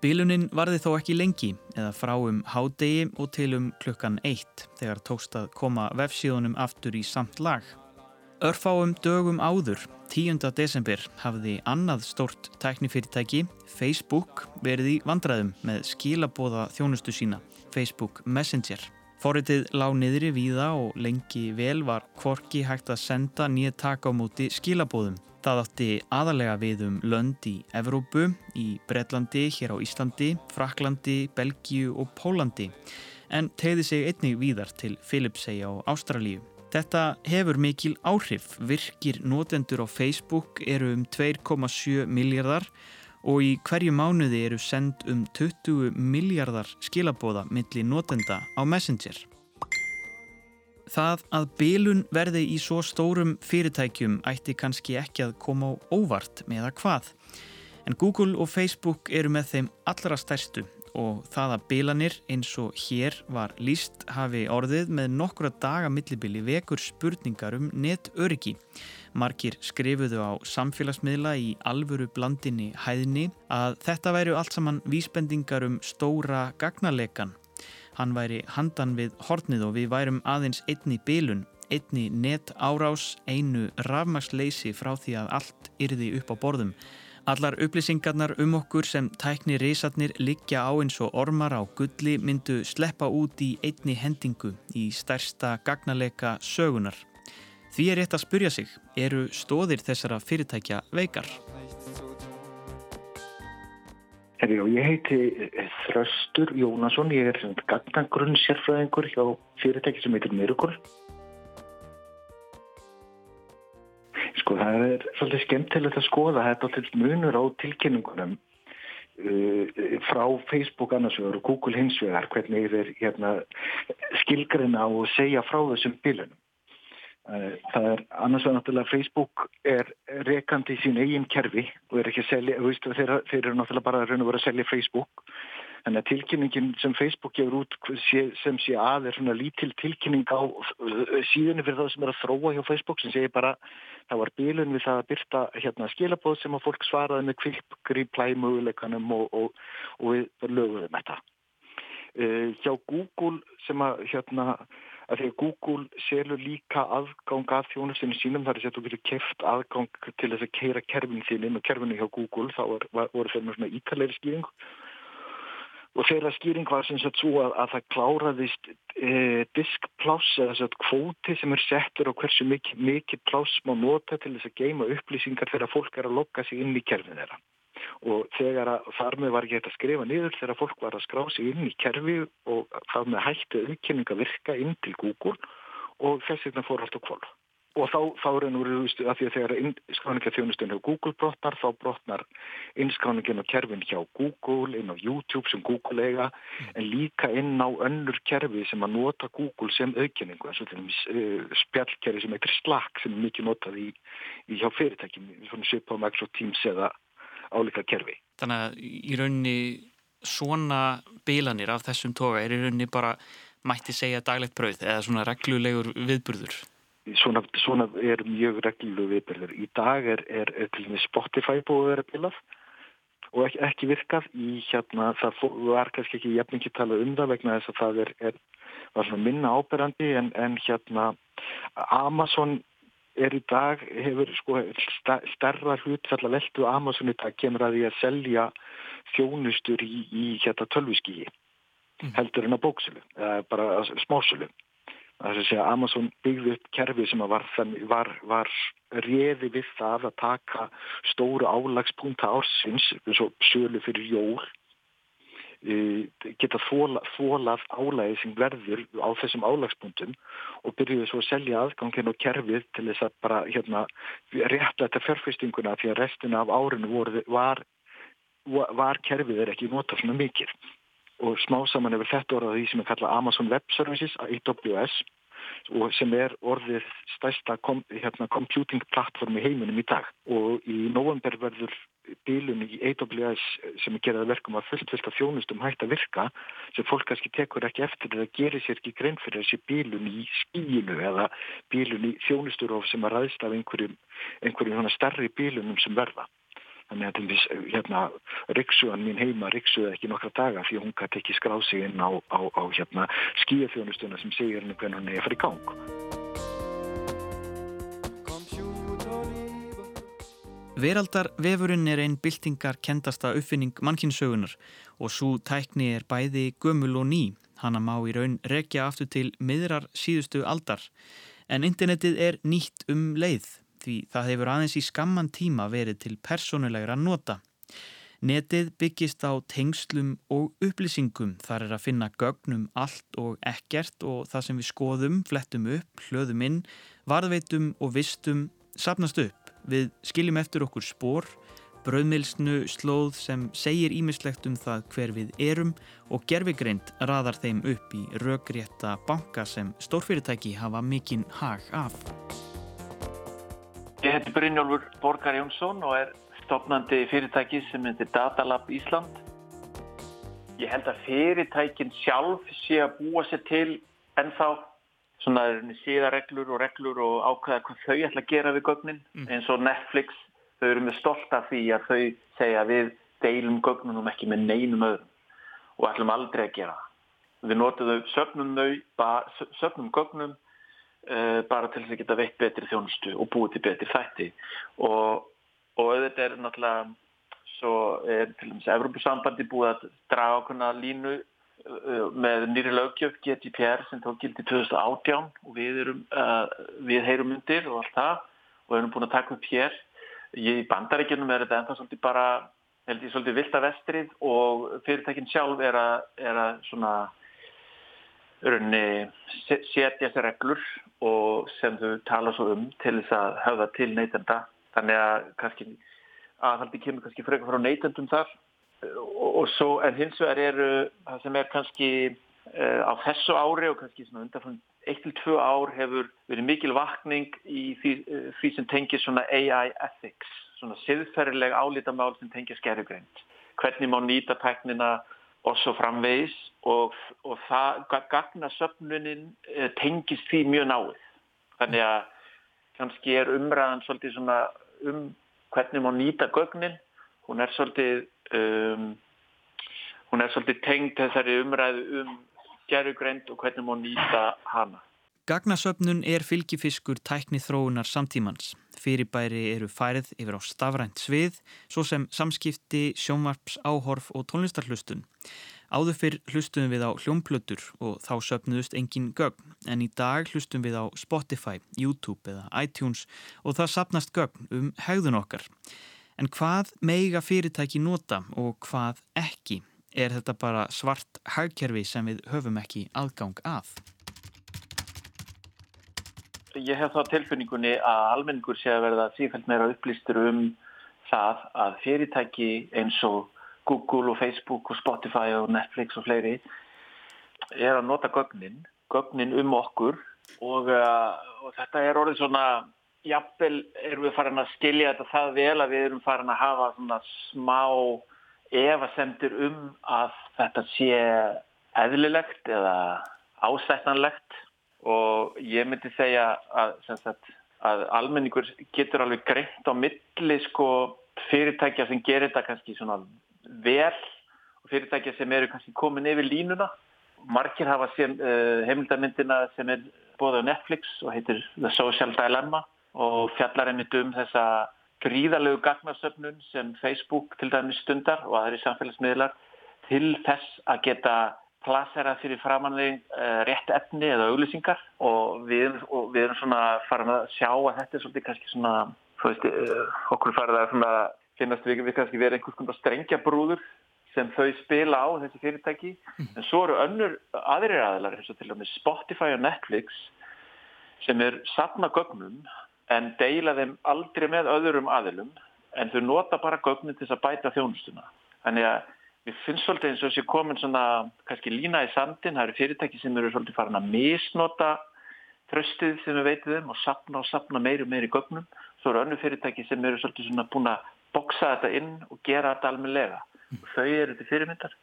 Bilunin varði þó ekki lengi eða frá um hádegi og til um klukkan eitt þegar tókst að koma vefsíðunum aftur í samt lag. Örfáum dögum áður, 10. desember, hafði annað stort tæknifyrirtæki, Facebook, verið í vandræðum með skilabóða þjónustu sína, Facebook Messenger. Forritið lág niðri víða og lengi vel var kvorki hægt að senda nýja taka á móti skilabóðum. Það átti aðalega við um lönd í Evrópu, í Breitlandi, hér á Íslandi, Fraklandi, Belgíu og Pólandi en tegði sig einnig víðar til Filipsæja og Ástralíu. Þetta hefur mikil áhrif, virkir notendur á Facebook eru um 2,7 miljardar og í hverju mánuði eru send um 20 miljardar skilabóða millir notenda á Messenger. Það að bilun verði í svo stórum fyrirtækjum ætti kannski ekki að koma á óvart með að hvað. En Google og Facebook eru með þeim allra stærstu og það að bilanir eins og hér var líst hafi orðið með nokkura daga millibili vekur spurningar um netöryggi. Markir skrifuðu á samfélagsmiðla í alvöru blandinni hæðni að þetta væru allt saman vísbendingar um stóra gagnalekan Hann væri handan við hornið og við værum aðeins einni bílun, einni net árás, einu rafmagsleysi frá því að allt yrði upp á borðum. Allar upplýsingarnar um okkur sem tækni reysarnir liggja á eins og ormar á gulli myndu sleppa út í einni hendingu í stærsta gagnaleika sögunar. Því er rétt að spurja sig, eru stóðir þessara fyrirtækja veikar? Herri, ég heiti Þröstur Jónasson, ég er gagnagrunn sérfræðingur hjá fyrirtæki sem heitir Miracle. Sko það er svolítið skemmtilegt að skoða þetta til munur á tilkynningunum uh, frá Facebook annarsvegar og Google hinsvegar, hvernig þeir hérna, skilgrina og segja frá þessum bilunum. Eh, það er annars vegar náttúrulega Facebook er rekandi í sín eigin kerfi og er ekki að selja, veist, þeir, þeir eru náttúrulega bara að raun og vera að selja Facebook þannig að tilkynningin sem Facebook gefur út sem sé að er svona lítil tilkynning á eh, síðunni fyrir það sem er að þróa hjá Facebook sem segir bara það var bílun við það að byrta hérna skilabóð sem að fólk svaraði með kvilpgri plæmöguleikanum og, og, og við lögum þetta. Uh, hjá Google sem að hérna að því að Google selur líka aðgang að þjónustinu sínum þar er að þú getur keft aðgang til þess að keira kerfin þín inn og kerfinu hjá Google þá voru þeir með svona ítalegri skýring og þeirra skýring var sem sagt svo að, að það kláraðist e, diskpláss eða að kvóti sem er settur og hversu mikið, mikið pláss má nota til þess að geima upplýsingar þegar fólk er að lokka sig inn í kerfin þeirra og þegar að þar með var hægt að skrifa niður þegar fólk var að skrá sig inn í kerfi og það með hætti auðkynning að virka inn til Google og þess vegna fór allt á kvól. Og þá, þá er nú að því að þegar innskáningja þjónustun hjá Google brotnar, þá brotnar innskáningin á kerfin hjá Google, inn á YouTube sem Google eiga, mm. en líka inn á önnur kerfi sem að nota Google sem auðkynningu, eins og dæmis uh, spjallkerfi sem heitir Slack sem er mikið notað í, í hjá fyrirtækjum, svona svipað Microsoft Teams eða álíka kerfi. Þannig að í rauninni svona bílanir af þessum toga er í rauninni bara mætti segja daglegt brauð eða svona reglulegur viðburður? Svona, svona er mjög reglulegur viðburður. Í dag er, er, er til og með Spotify búið að vera bílað og ekki, ekki virkað í hérna, það var kannski ekki jafn ekki talað um það vegna þess að það er, er minna áberandi en, en hérna Amazon er í dag, hefur sko starra hlutfall að veldu Amazon í dag kemur að því að selja þjónustur í, í hérna tölviskíi mm. heldur en að bóksölu, bara smásölu. Er að segja Amazon byggði upp kerfi sem var, var, var reði við það að taka stóru álagspunta ársins, eins og sölu fyrir jól geta þólað álægi sem verður á þessum álagspunktum og byrjuðu svo að selja aðgangin og kerfið til þess að bara hérna, rétta þetta fjárfestinguna því að restina af árinu voru, var var kerfið er ekki notað svona mikið og smá saman hefur þetta orðað því sem er kallað Amazon Web Services, AWS og sem er orðið stærsta kom, hérna, computing plattform í heiminum í dag og í november verður bílun í AWS sem er gerað verkum að fullt fullt af þjónustum hægt að virka sem fólk kannski tekur ekki eftir eða gerir sér ekki grein fyrir þessi bílun í skíinu eða bílun í þjónusturof sem að ræðst af einhverjum, einhverjum starri bílunum sem verða. Þannig að til þess, hérna, riksuðan mín heima riksuði ekki nokkra daga því hún gæti ekki skráð sig inn á, á, á hérna, skíðafjónustuna sem segir henni hvernig hann er að fara í gang. Veraldarvefurinn er einn byltingar kendasta uppfinning mannkynnssögunar og svo tækni er bæði gömul og ný. Hanna má í raun rekja aftur til miðrar síðustu aldar en internetið er nýtt um leið því það hefur aðeins í skamman tíma verið til personulegra nota. Netið byggist á tengslum og upplýsingum. Þar er að finna gögnum allt og ekkert og það sem við skoðum, flettum upp, hlöðum inn, varðveitum og vistum sapnast upp. Við skiljum eftir okkur spór, bröðmilsnu slóð sem segir ímislegt um það hver við erum og gerfigreind raðar þeim upp í röggrétta banka sem stórfyrirtæki hafa mikinn hag af. Ég heiti Brynjólfur Borgar Jónsson og er stopnandi fyrirtæki sem heitir Datalab Ísland. Ég held að fyrirtækin sjálf sé að búa sér til ennþá svona síðareglur og reglur og ákveða hvað þau ætla að gera við gögnin mm. eins og Netflix, þau eru með stolt af því að þau segja við deilum gögnunum ekki með neinum öðrum og ætlum aldrei að gera það. Við notum þau, söfnum þau, söfnum gögnum bara til þess að geta veitt betri þjónustu og búið til betri þætti og, og auðvitað er náttúrulega svo er til dæmis Evropasambandi búið að draga okkurna línu Uh, með nýri lögjöf GDPR sem tók gildi 2018 og við, erum, uh, við heyrum undir og allt það og erum búin að taka upp hér. Í bandaríkjunum er þetta ennþá svolítið bara, held ég, svolítið vilt að vestrið og fyrirtækinn sjálf er að, er að svona raunni setja þessi reglur og sem þau tala svo um til þess að hafa til neytenda. Þannig að kannski aðhaldi kemur kannski frekar frá neytendum þar og svo en hins vegar eru það sem er kannski uh, á þessu ári og kannski undan 1-2 ár hefur verið mikil vakning í því, uh, því sem tengir svona AI ethics svona siðferðileg álítamál sem tengir skerjugreind hvernig má nýta tæknina og svo framvegis og, og það gagna söfnunin uh, tengist því mjög náið þannig að kannski er umræðan svolítið svona um hvernig má nýta gögnin hún er svolítið um, hún er svolítið tengd þessari umræðu um gerugreind og hvernig má nýta hana. Gagnasöfnun er fylgifiskur tækni þróunar samtímans. Fyrirbæri eru færið yfir á stafrænt svið, svo sem samskipti, sjónvarps, áhorf og tónlistarhlustun. Áður fyrr hlustum við á hljómplötur og þá söpnuðust engin gögn, en í dag hlustum við á Spotify, YouTube eða iTunes og það sapnast gögn um hegðun okkar. En hvað meiga fyrirtæki nota og hvað ekki? Er þetta bara svart hagkerfi sem við höfum ekki aðgang að? Ég hef þá tilfinningunni að almenningur sé að verða sífælt meira upplýstur um það að fyrirtæki eins og Google og Facebook og Spotify og Netflix og fleiri er að nota gögnin, gögnin um okkur og, uh, og þetta er orðið svona jafnvel erum við farin að skilja þetta það vel að við erum farin að hafa svona smá evasendur um að þetta sé eðlilegt eða ásættanlegt og ég myndi segja að, sagt, að almenningur getur alveg greitt á milli sko, fyrirtækja sem gerir þetta kannski vel og fyrirtækja sem eru kannski komin yfir línuna. Markir hafa sem, uh, heimildamindina sem er bóðið á Netflix og heitir The Social Dilemma og fjallar einmitt um þessa gríðalegu gagnasöfnun sem Facebook til dæmis stundar og aðri samfélagsmiðlar til þess að geta plasera fyrir framanði uh, rétt efni eða auglýsingar og við, og við erum svona farin að sjá að þetta er svolítið kannski svona, þú veist, uh, okkur farið að svona, finnast við, við kannski verið einhvers konar strengja brúður sem þau spila á þessi fyrirtæki mm. en svo eru önnur aðrir aðlar eins og til dæmis Spotify og Netflix sem er sapna gögnum en deila þeim aldrei með öðrum aðilum en þau nota bara gögnin til að bæta þjónustuna. Þannig að við finnst svolítið eins og þessi komin svona kannski lína í sandin, það eru fyrirtæki sem eru svolítið farin að misnota tröstið sem við veitum um og sapna og sapna meiri og meiri gögnum. Svo eru önnu fyrirtæki sem eru svolítið svona búin að boksa þetta inn og gera þetta almenlega. Þau eru til fyrirmyndar.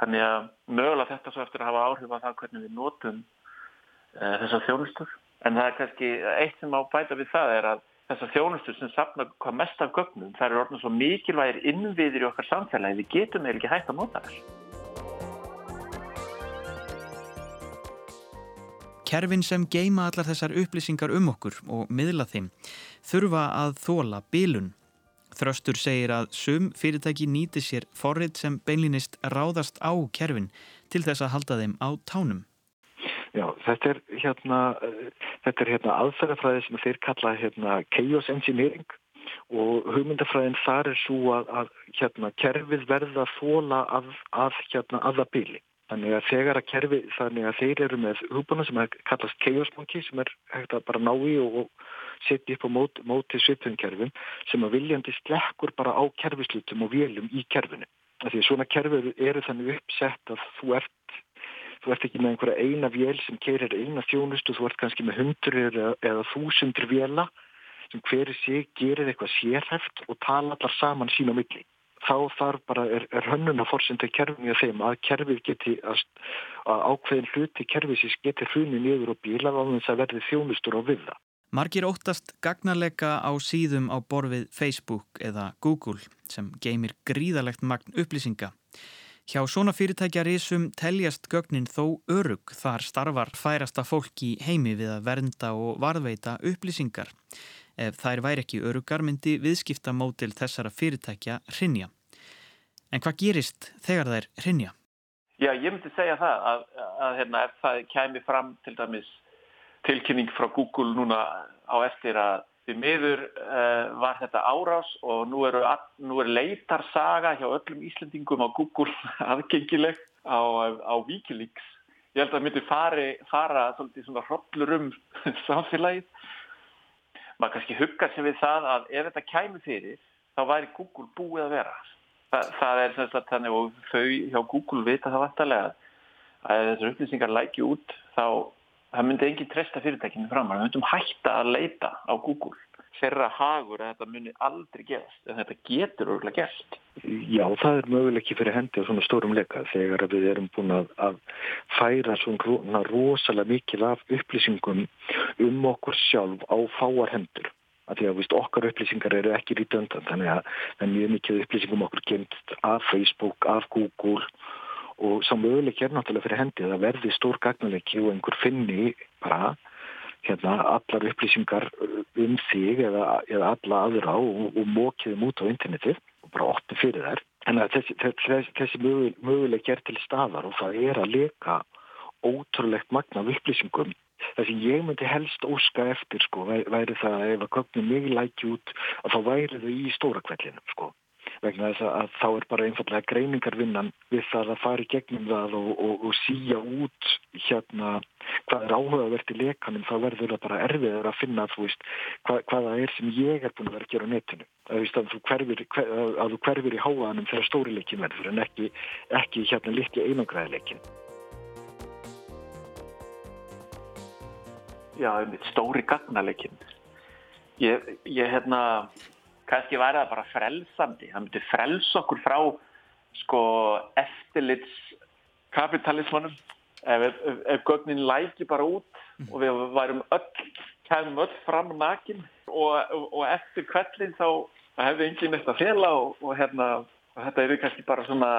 Þannig að mögulega þetta svo eftir að hafa áhrif á það hvernig við notum uh, þessar þjónustur. En það er kannski eitt sem á bæta við það er að þessar þjónustur sem sapna hvað mest af gögnum, það eru orðin svo mikilvægir innviðir í okkar samfélagi, við getum eða ekki hægt að nota þess. Kerfin sem geima allar þessar upplýsingar um okkur og miðla þeim þurfa að þóla bílun. Þröstur segir að sum fyrirtæki nýti sér forrið sem beinlinist ráðast á kerfin til þess að halda þeim á tánum. Já, þetta er hérna, þetta er hérna aðferðafræði sem þeir kalla hérna chaos engineering og hugmyndafræðin þar er svo að, að hérna kerfið verða þóla af, af hérna aða bíli. Þannig að þegar að kerfi, þannig að þeir eru með húbana sem kallast chaos monkey sem er hægt að bara ná í og, og setja upp á móti, móti svipfunkerfin sem að viljandi slekkur bara á kerfislutum og vélum í kerfinu. Því svona kerfi eru þannig uppsett að þú ert Þú ert ekki með einhverja eina vél sem kerir eina þjónustu, þú ert kannski með hundur eða, þúsundur véla sem hverju sig gerir eitthvað sérhæft og tala allar saman sín á milli. Þá þarf bara, er, er hönnun að fórsenda kerfið með þeim að kerfið geti, að, að ákveðin hluti kerfið geti hrunni niður og bíla á þess að verði þjónustur á við það. Margir óttast gagnarleika á síðum á borfið Facebook eða Google sem geymir gríðalegt magn upplýsinga. Hjá svona fyrirtækjarísum teljast gögnin þó örug þar starfar færasta fólk í heimi við að vernda og varðveita upplýsingar. Ef þær væri ekki örugar myndi viðskiptamótil þessara fyrirtækja hrinja. En hvað gerist þegar þær hrinja? Já, ég myndi segja það að, að hérna, ef það kæmi fram til dæmis tilkynning frá Google núna á eftir að Því miður uh, var þetta árás og nú, eru, nú er leitarsaga hjá öllum Íslandingum á Google aðgengileg á, á Wikileaks. Ég held að það myndi fari, fara svona hrollur um samfélagið. Maður kannski huggar sér við það að ef þetta kæmi fyrir þá væri Google búið að vera. Þa, það er sem sagt þannig og þau hjá Google vita það vantarlega að þessar upplýsingar læki út þá það myndi engin treysta fyrirtækinu fram við myndum hætta að leita á Google. Þeirra hagur að þetta myndi aldrei gerast en þetta getur örgulega gerst. Já, það er möguleg ekki fyrir hendi á svona stórum leika þegar við erum búin að, að færa svona rosalega mikil af upplýsingum um okkur sjálf á fáar hendur. Að því að víst, okkar upplýsingar eru ekki lítið undan þannig að mjög mikið upplýsingum okkur kemst af Facebook, af Google og sá möguleik er náttúrulega fyrir hendi að verði stór gagnleiki og einhver finni bara hérna allar upplýsingar um þig eða, eða alla aðra og, og mókiðum út á internetið og bara ótti fyrir þær. En þessi, þessi, þessi möguleik er til staðar og það er að leka ótrúlegt magna af upplýsingum. Það sem ég myndi helst óska eftir sko væri það að ef að köpnum mig læki út að þá væri þau í stóra kvellinu sko vegna þess að þá er bara einfallega greiningarvinnan við það að fara í gegnum það og, og, og síja út hérna hvað er áhugavert í lekanum þá verður það bara erfiður að finna veist, hvað, hvað það er sem ég er búin að vera að gera á netinu. Að, að, þú, hverfir, hver, að þú hverfir í háanum þegar stórileikin verður en ekki, ekki hérna litli einangræðileikin Já, stóri gagnaleikin ég, ég hérna kannski væri það bara frelsandi. Það myndi frels okkur frá sko eftirlits kapitalismanum ef, ef, ef gögnin læki bara út mm. og við værum öll kæmum öll fram nakin. Og, og, og eftir kvellin þá hefði enginn eitt að fela og, og hérna þetta eru kannski bara svona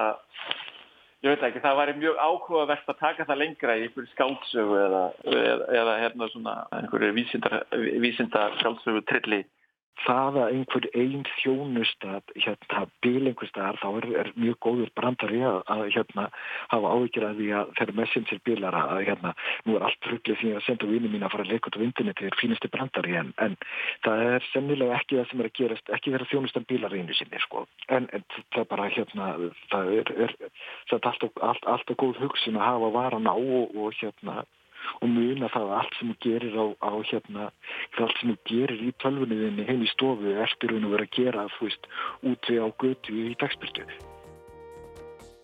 ég veit ekki, það væri mjög áhugavert að taka það lengra í einhverju skáldsögu eða, eða, eða hérna svona einhverju vísinda, vísinda skáldsögu trilli það að einhver einn þjónusta hérna bíl einhver staðar þá er, er mjög góður brandari að, að hérna hafa áhyggjur að því að þeirra messenger bílar að hérna nú er allt rugglið því að senda vinið mín að fara að leika út á interneti er fínasti brandari en, en það er sennilega ekki það sem er að gerast ekki þeirra þjónustan bílar einu sinni sko. En, en það er bara hérna það er, er, er alltaf, allt, alltaf góð hugsun að hafa varan á og, og hérna og muna það að allt sem þú gerir á, á hérna, allt sem þú gerir í tölvunniðinni heim í stofu eftir hún að vera að gera þú veist, úti á götu í dagspiltu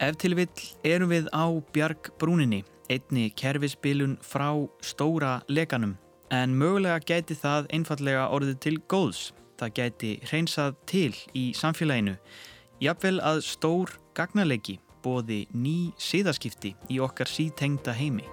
Ef til vill erum við á Bjargbrúninni, einni kerfisbilun frá stóra leganum. En mögulega gæti það einfallega orðið til góðs. Það gæti hreinsað til í samfélaginu. Jafnvel að stór gagnalegi bóði ný síðaskipti í okkar sítengda heimi.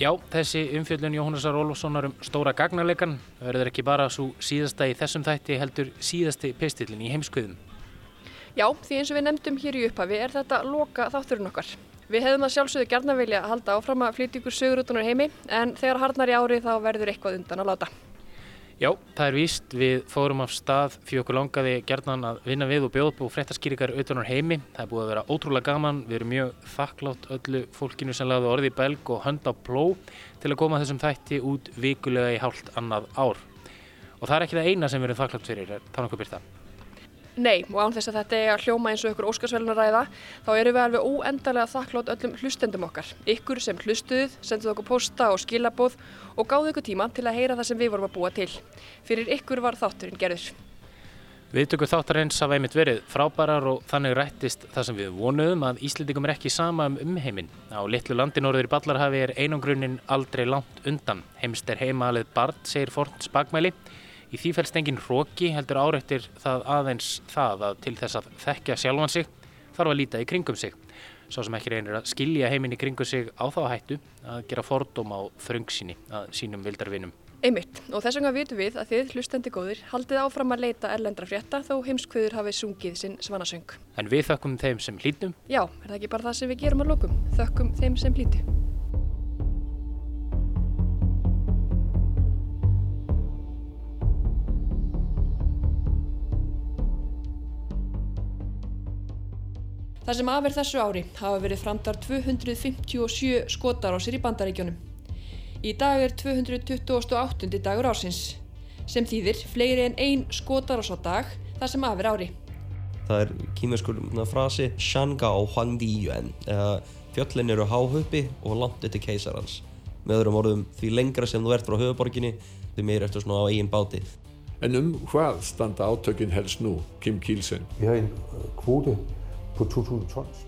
Já, þessi umfjöldun Jóhannesar Ólfssonar um stóra gagnarleikan verður ekki bara svo síðasta í þessum þætti heldur síðasti pistillin í heimskviðum. Já, því eins og við nefndum hér í upphafi er þetta loka þátturinn okkar. Við hefðum að sjálfsögðu gerna vilja að halda áfram að flytja ykkur sögur út á heimi en þegar harnar í ári þá verður eitthvað undan að láta. Já, það er víst. Við fórum af stað fyrir okkur langaði gerðan að vinna við og bjóða upp og frettaskýringar utan á heimi. Það er búið að vera ótrúlega gaman. Við erum mjög þakklátt öllu fólkinu sem lagði orði í belg og hönd á pló til að koma þessum þætti út vikulega í hálft annað ár. Og það er ekki það eina sem við erum þakklátt fyrir, er það nokkuð byrta? Nei, og án þess að þetta er að hljóma eins og ykkur óskarsvelna ræða, þá erum við alveg óendarlega þakklátt öllum hlustendum okkar. Ykkur sem hlustuð, senduð okkur posta og skilabóð og gáðu ykkur tíma til að heyra það sem við vorum að búa til. Fyrir ykkur var þátturinn gerður. Viðtökur þáttarins hafa einmitt verið frábærar og þannig rættist það sem við vonuðum að Íslandingum er ekki sama um umheiminn. Á litlu landi norður í Ballarhafi er einangrunnin aldrei langt undan. Heimst er heimalið Bard, segir Fornt Spagmæli. Í því fælst engin hróki heldur áreittir það aðeins það að til þess að þekkja sjálfan sig þarf að líta í kringum sig. Svo sem ekki reynir að skilja heiminn í kringum sig á þá hættu að gera fordóm á þröngsíni að sínum vildarvinum. Einmitt, og þess vegna vitum við að þið hlustendi góðir haldið áfram að leita erlendra frétta þó heimskvöður hafið sungið sinn svanasöng. En við þökkum þeim sem hlýtum. Já, er það ekki bara það sem við gerum að lókum? Þökkum þeim sem hlýtu. Það sem afir þessu ári hafa verið framdar 257 skotar á sér í bandaríkjónum. Í dag er 228. dagur ársins, sem þýðir fleiri en ein skotar á svo dag þar sem afir ári. Það er kýmurskur frasi Shanga og Huangdi Yuan, eða fjöllin eru háhuppi og langt eftir keisarans. Með öðrum orðum, því lengra sem þú ert frá höfuborginni, því meir ertu svona á eigin báti. En um hvað standa átökinn helst nú, Kim Kielsen? Vi har en kvote på 2000 tons.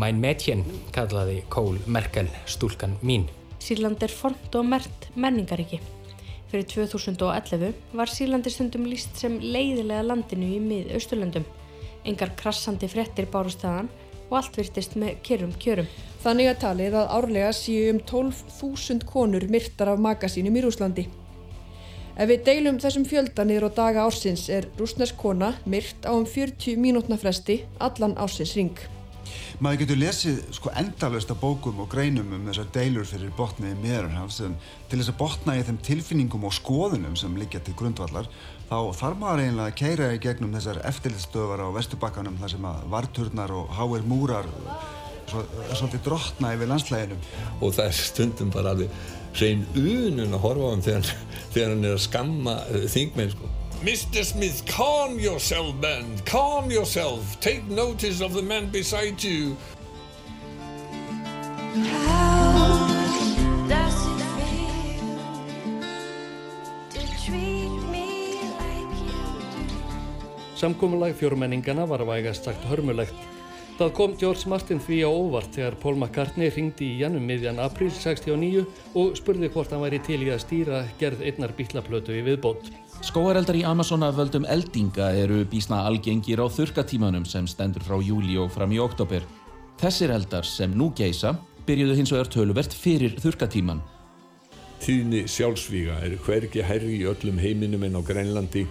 Mæn Mädchen kallaði Cole Merkel stúlkan mín. Sýrland er fornt og mert menningaríki. Fyrir 2011 var Sýrlandi stundum líst sem leiðilega landinu í mið-austurlöndum. Engar krassandi frettir bárust þaðan og allt virtist með kjörum kjörum. Þannig að talið að árlega séu um 12.000 konur myrtar af magasínum í Rúslandi. Ef við deilum þessum fjölda niður á daga ársins er rúsnesk kona myrt á um 40 mínútna fresti allan ársins ring. Maður getur lesið sko endalust af bókum og greinum um þessar deilur fyrir botniði meðurhafs en til þess að botna í þeim tilfinningum og skoðunum sem liggja til grundvallar þá þarf maður eiginlega að keira í gegnum þessar eftirlitstöðar á vestubakkanum þar sem að varturnar og háir múrar svo, svolítið drotna yfir landslæginum. Og það er stundum bara alveg hrein unun að horfa á hann þegar, þegar hann er að skamma þingmenn sko. Mr. Smith, calm yourself, man. Calm yourself. Take notice of the man beside you. Samkominlag fjórmenningana var vægast sagt hörmulegt. Það kom George Martin því á óvart þegar Paul McCartney ringdi í jannum miðjan april 69 og spurði hvort hann væri til í að stýra gerð einnar bílaplötu í viðbót. Skóareldar í Amazona völdum eldinga eru bísna algengir á þurkatímanum sem stendur frá júli og fram í oktober. Þessir eldar sem nú geisa byrjuðu hins vegar töluvert fyrir þurkatíman Tíðni sjálfsvíga er hvergi herri í öllum heiminum en á Grænlandi.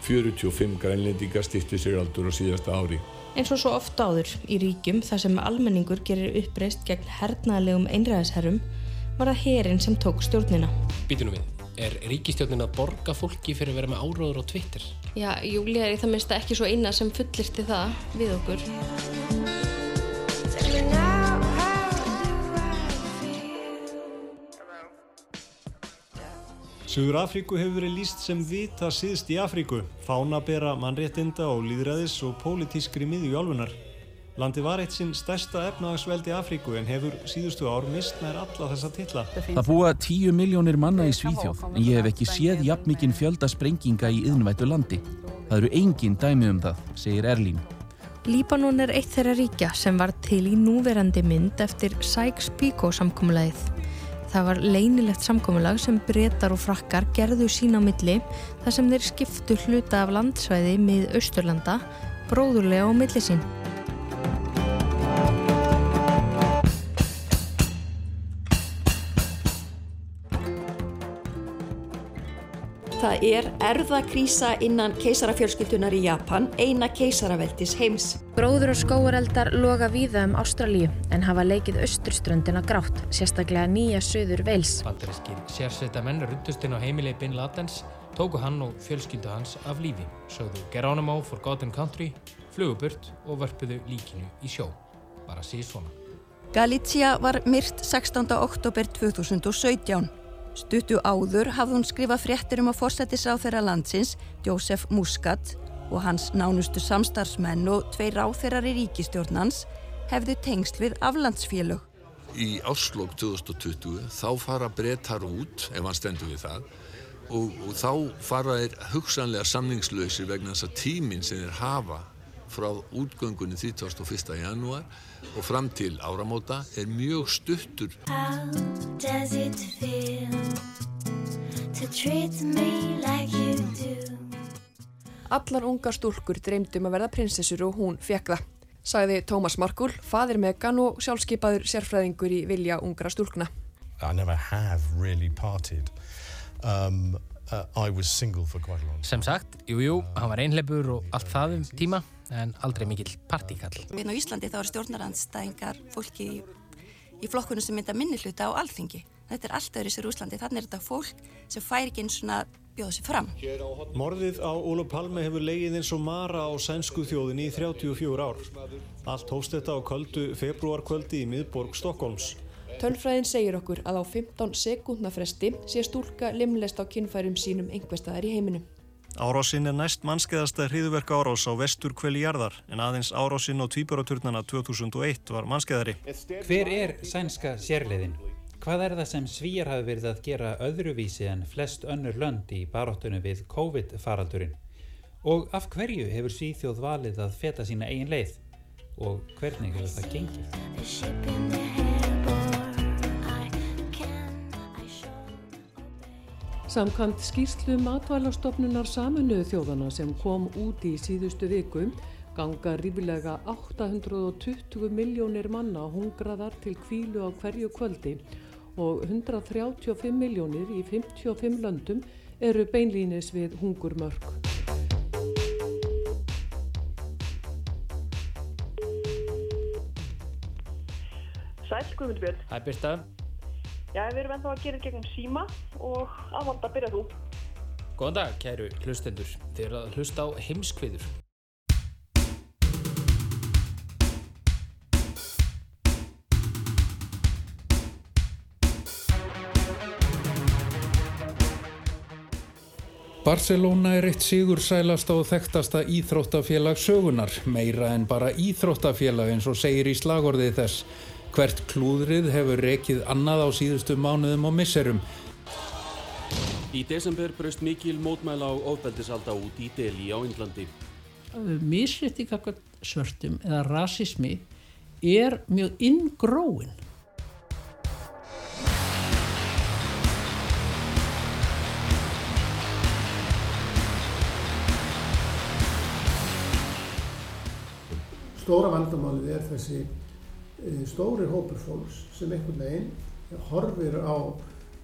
45 grænlendingar stýttu sér aldur á síðasta ári. Eins og svo oft áður í ríkjum þar sem almenningur gerir uppreist gegn hernaðlegum einræðisherrum var það herin sem tók stjórnina. Býtunum við, er ríkistjórnin að borga fólki fyrir að vera með áróður á Twitter? Já, Júlia er í það minnst ekki svo eina sem fullirti það við okkur. Suður Afríku hefur verið líst sem vita síðst í Afríku, fánabera mannréttinda og líðræðis og pólitískri miðju álfunar. Landi var eitt sinn stærsta efnahagsveldi Afríku en hefur síðustu ár mist nær alla þessa tilla. Það búa 10 miljónir manna í Svíþjóð en ég hef ekki séð jafn mikinn fjölda sprenginga í yðnvættu landi. Það eru engin dæmi um það, segir Erlín. Líbanon er eitt þeirra ríkja sem var til í núverandi mynd eftir Sykes-Picot samkómulegið. Það var leinilegt samkómulag sem breytar og frakkar gerðu sín á milli þar sem þeir skiptu hluta af landsvæði mið Austurlanda bróðurlega á milli sín. Það er erðakrísa innan keisarafjölskyldunar í Japan, eina keisaraveldis heims. Gróður og skóareldar loga víða um Ástralíu en hafa leikið austurströndina grátt, sérstaklega nýja söður veils. Bandarískir sérsveita menn rundustinn á heimilið Bin Ladens tóku hann og fjölskyldu hans af lífi, sögðu Geronimo Forgotten Country, fluguburt og vörpuðu líkinu í sjó. Bara síð svona. Galizia var myrt 16. oktober 2017. Stuttu áður hafði hún skrifað fréttir um að fórsættisráð þeirra landsins, Jósef Muscat og hans nánustu samstarfsmenn og tvei ráþeirar í ríkistjórnans hefðu tengsl við aflandsfélög. Í áslokk 2020 þá fara brettar út, ef hann stendur við það, og, og þá fara þeir hugsanlega samningslausir vegna þess að tíminn sem þeir hafa frá útgöngunni 31. janúar og fram til áramóta er mjög stuttur. Like Allar ungar stúlkur dreymdum að verða prinsessur og hún fekk það, sagði Tómas Markúl, fadir Megan og sjálfskeipaður sérfræðingur í vilja ungra stúlkna. I never have really partied. Um, uh, I was single for quite a long time. Sem sagt, jújú, jú, hann var einhleipur og allt það um tíma en aldrei mikill partíkall. Við á Íslandi þá eru stjórnaranstæðingar fólki í, í flokkunum sem mynda minni hluta á alþingi. Þetta er allt öðru sér Úslandi, þannig er þetta fólk sem fær ekki eins svona bjóða sér fram. Morðið á Ólof Palme hefur leigið eins og mara á sænsku þjóðinni í 34 ár. Allt hóst þetta á kvöldu februarkvöldi í miðborg Stokkólms. Tölfræðin segir okkur að á 15 sekundna fresti sé stúlka limlest á kynfærum sínum einhverstaðar í heiminum. Árásinn er næst mannskeiðasta hriðverka árás á vestur kveli jarðar en aðeins árásinn á tvíburaturnana 2001 var mannskeiðari. Hver er sænska sérleiðin? Hvað er það sem svíjar hafi verið að gera öðruvísi en flest önnur lönd í baróttunum við COVID-faraldurinn? Og af hverju hefur Svíþjóð valið að feta sína eigin leið? Og hvernig hefur það gengið? Samkvæmt skýrslu matvælastofnunar saminuðu þjóðana sem kom út í síðustu vikum ganga rífilega 820 miljónir manna hungraðar til kvílu á hverju kvöldi og 135 miljónir í 55 löndum eru beinlínis við hungurmörk. Sæl, Guðmundur Björn. Hæ, Birta. Já, við erum ennþá að gera gegnum síma og aðvalda að byrja þú. Góðan dag, kæru hlustendur. Þið eru að hlusta á heimskviður. Barcelona er eitt sigursælasta og þekktasta íþróttafélag sögunar, meira en bara íþróttafélag eins og segir í slagorðið þess. Hvert klúðrið hefur rekið annað á síðustu mánuðum og misserum. Í desember braust mikil mótmæla á ofbeldisalda út í Delhi á Índlandi. Misréttikakar svörtum eða rasismi er mjög inngróin. stóra vandamálið er þessi e, stóri hópur fólks sem einhvern veginn horfir á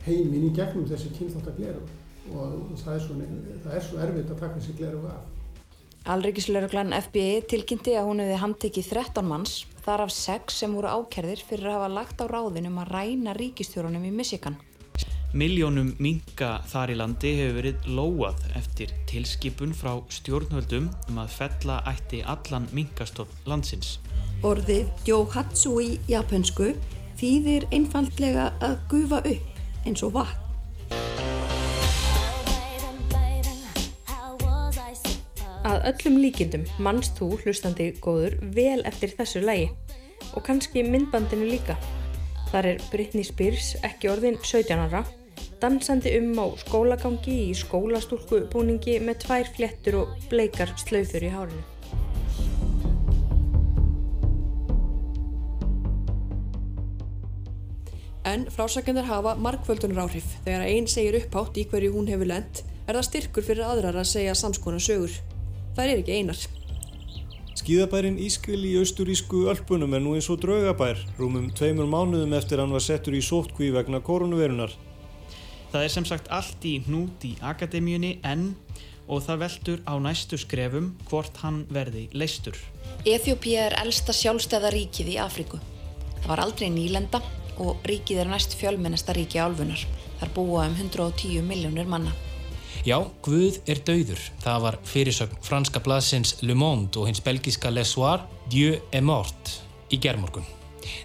heiminn í gegnum þessi kynþáttagleru og það er, svo, það er svo erfitt að taka þessi gleru af. Alrikislauruglan FBI tilkynnti að hún hefði handtekið 13 manns, þar af 6 sem voru ákerðir fyrir að hafa lagt á ráðin um að ræna ríkistjórunum í Michigan. Miljónum minga þar í landi hefur verið lóað eftir tilskipun frá stjórnvöldum um að fella ætti allan mingastopp landsins. Orðið Johatsu í japansku þýðir einfallega að gufa upp eins og vatn. Að öllum líkindum mannst þú hlustandi góður vel eftir þessu lægi og kannski myndbandinu líka. Þar er Britney Spears ekki orðin 17 ára, dansandi um á skólagangi í skólastúlku búningi með tvær flettur og bleikar slöfur í hárinu. En frásakendar hafa markvöldunar áhrif. Þegar einn segir upphátt í hverju hún hefur lent, er það styrkur fyrir aðrar að segja samskona sögur. Það er ekki einar. Skíðabærin Ískil í austurísku Ölpunum er nú eins og draugabær, rúmum tveimur mánuðum eftir hann var settur í sótkví vegna koronavirunar. Það er sem sagt allt í hnút í akademíunni en og það veldur á næstu skrefum hvort hann verði leistur. Eþjópía er elsta sjálfstæða ríkið í Afríku. Það var aldrei nýlenda og ríkið er næst fjölmennasta ríki álfunar. Þar búa um 110 miljónir manna. Já, Guð er dauður. Það var fyrirsögn franska blaðsins Le Monde og hins belgiska Le Soir, Dieu est mort, í gerðmorgun.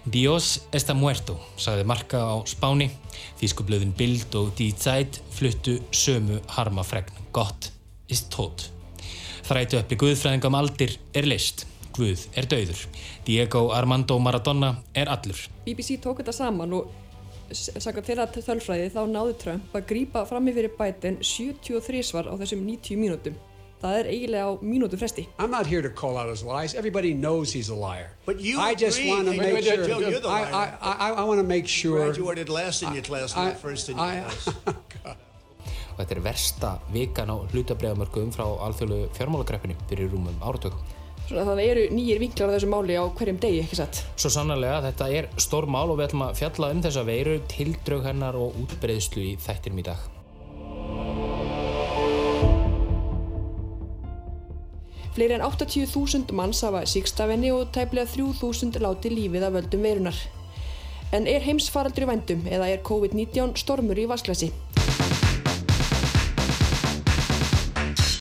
Dios está muerto, sagði Marka á Spáni. Þýskublöðin Bild og Die Zeit fluttu sömu harma fregn. Gott ist tot. Þrætu uppli Guðfræðingam aldir er list. Guð er dauður. Diego Armando Maradona er allur. BBC tók þetta saman og sakað þeirra þölfræði þá náði Trump að grípa fram yfir Biden 73 svar á þessum 90 mínútum. Það er eiginlega á mínútu fresti. I'm not here to call out his lies. Everybody knows he's a liar. But you I just agree- want to make sure. You're the I, liar. I, I, I want to make sure. Graduated last in your class, I- not first in your I- class. Og þetta er versta vikan á hlutabræðamörkuðum frá alþjóðlu fjármálakreppunni fyrir rúmum áratug. Svona það eru nýjir vinklar á þessu máli á hverjum degi, ekki satt? Svo sannarlega, þetta er stór mál og við ætlum að fjalla um þessa veiru, tildrög hennar og útbreyðslu í þættinum í dag. Fleiri en 80.000 manns hafa síkstafinni og tæplega 3.000 láti lífið af völdum veirunar. En er heimsfaraldur í vændum eða er COVID-19 stormur í vasklasi?